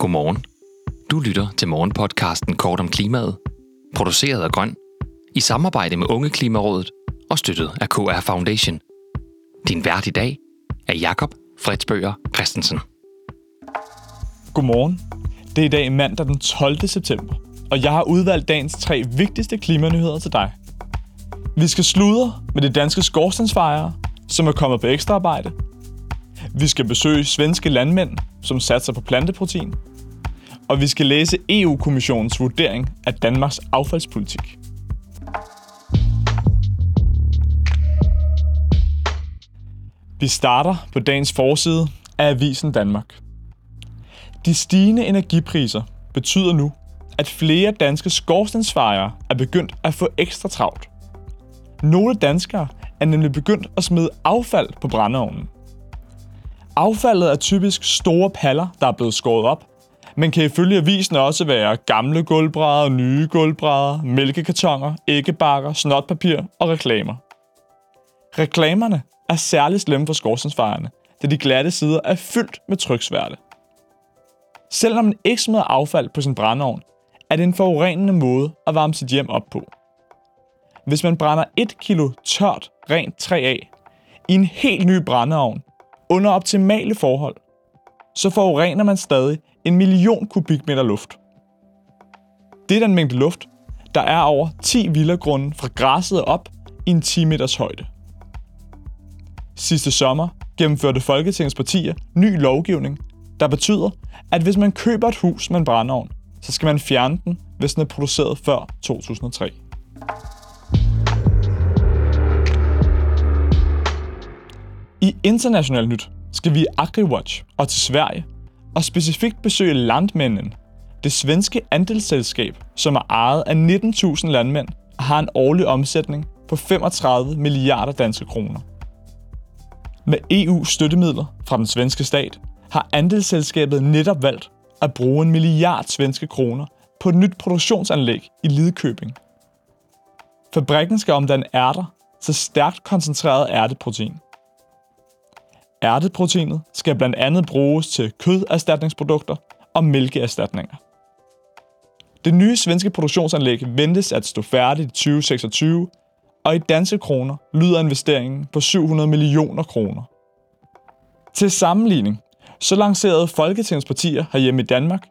Godmorgen. Du lytter til morgenpodcasten Kort om klimaet, produceret af Grøn, i samarbejde med Unge Klimarådet og støttet af KR Foundation. Din vært i dag er Jakob Fredsbøger Christensen. Godmorgen. Det er i dag mandag den 12. september, og jeg har udvalgt dagens tre vigtigste klimanyheder til dig. Vi skal sludre med de danske skorstensfejere, som er kommet på ekstraarbejde. Vi skal besøge svenske landmænd, som satser på planteprotein. Og vi skal læse EU-kommissionens vurdering af Danmarks affaldspolitik. Vi starter på dagens forside af Avisen Danmark. De stigende energipriser betyder nu, at flere danske skorstensfejere er begyndt at få ekstra travlt. Nogle danskere er nemlig begyndt at smide affald på brændeovnen. Affaldet er typisk store paller, der er blevet skåret op, men kan ifølge avisen også være gamle gulvbrædder, nye gulvbrædder, mælkekartoner, æggebakker, snotpapir og reklamer. Reklamerne er særligt slemme for skorstensfejerne, da de glatte sider er fyldt med tryksværte. Selvom man ikke smider affald på sin brændeovn, er det en forurenende måde at varme sit hjem op på. Hvis man brænder 1 kilo tørt rent træ af i en helt ny brændeovn under optimale forhold, så forurener man stadig en million kubikmeter luft. Det er den mængde luft, der er over 10 villagrunde fra græsset op i en 10 meters højde. Sidste sommer gennemførte Folketingets partier ny lovgivning, der betyder, at hvis man køber et hus med en brændeovn, så skal man fjerne den, hvis den er produceret før 2003. I international nyt skal vi i AgriWatch og til Sverige, og specifikt besøge Landmænden, det svenske andelsselskab, som er ejet af 19.000 landmænd og har en årlig omsætning på 35 milliarder danske kroner. Med EU-støttemidler fra den svenske stat har andelsselskabet netop valgt at bruge en milliard svenske kroner på et nyt produktionsanlæg i Lidköping. Fabrikken skal omdanne ærter til stærkt koncentreret ærteprotein. Ærteproteinet skal blandt andet bruges til køderstatningsprodukter og mælkeerstatninger. Det nye svenske produktionsanlæg ventes at stå færdigt i 2026, og i danske kroner lyder investeringen på 700 millioner kroner. Til sammenligning så lancerede Folketingets partier herhjemme i Danmark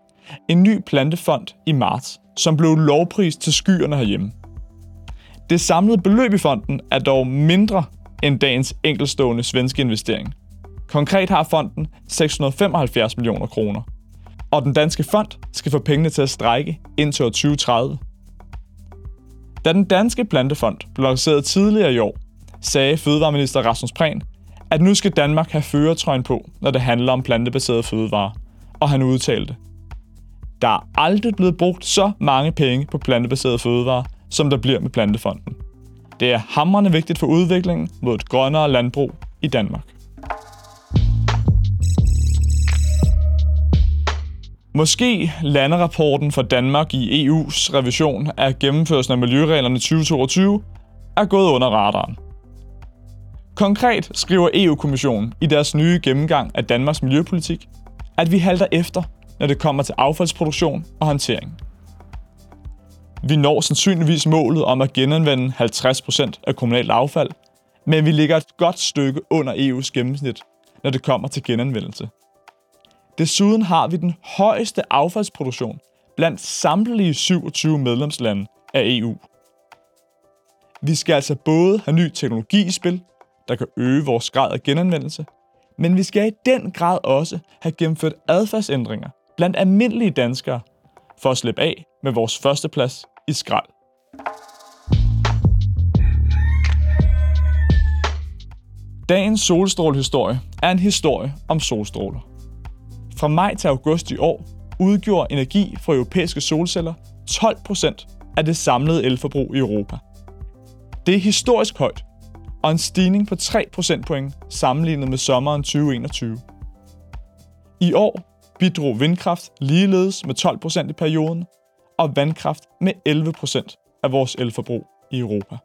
en ny plantefond i marts, som blev lovprist til skyerne herhjemme. Det samlede beløb i fonden er dog mindre end dagens enkelstående svenske investering. Konkret har fonden 675 millioner kroner, og den danske fond skal få pengene til at strække indtil år 2030. Da den danske plantefond blev lanceret tidligere i år, sagde Fødevareminister Rasmus Prehn, at nu skal Danmark have føretrøjen på, når det handler om plantebaserede fødevarer. Og han udtalte, der er aldrig blevet brugt så mange penge på plantebaserede fødevarer, som der bliver med Plantefonden. Det er hamrende vigtigt for udviklingen mod et grønnere landbrug i Danmark. Måske lander rapporten for Danmark i EU's revision af gennemførelsen af miljøreglerne 2022 er gået under radaren. Konkret skriver EU-kommissionen i deres nye gennemgang af Danmarks miljøpolitik, at vi halter efter, når det kommer til affaldsproduktion og håndtering. Vi når sandsynligvis målet om at genanvende 50% af kommunalt affald, men vi ligger et godt stykke under EU's gennemsnit, når det kommer til genanvendelse. Desuden har vi den højeste affaldsproduktion blandt samtlige 27 medlemslande af EU. Vi skal altså både have ny teknologi i spil, der kan øge vores grad af genanvendelse, men vi skal i den grad også have gennemført adfærdsændringer blandt almindelige danskere for at slippe af med vores førsteplads i skrald. Dagens solstrålehistorie er en historie om solstråler. Fra maj til august i år udgjorde energi fra europæiske solceller 12% af det samlede elforbrug i Europa. Det er historisk højt, og en stigning på 3 procentpoint sammenlignet med sommeren 2021. I år bidrog vindkraft ligeledes med 12 procent i perioden, og vandkraft med 11 procent af vores elforbrug i Europa.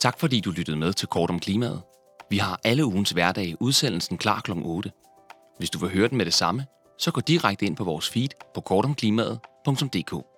Tak fordi du lyttede med til Kort om Klimaet. Vi har alle ugens hverdag udsendelsen klar kl. 8. Hvis du vil høre den med det samme, så gå direkte ind på vores feed på kortomklimaet.dk.